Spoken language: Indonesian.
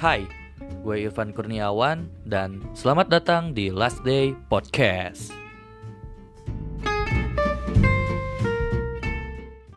Hai, gue Irfan Kurniawan dan selamat datang di Last Day Podcast.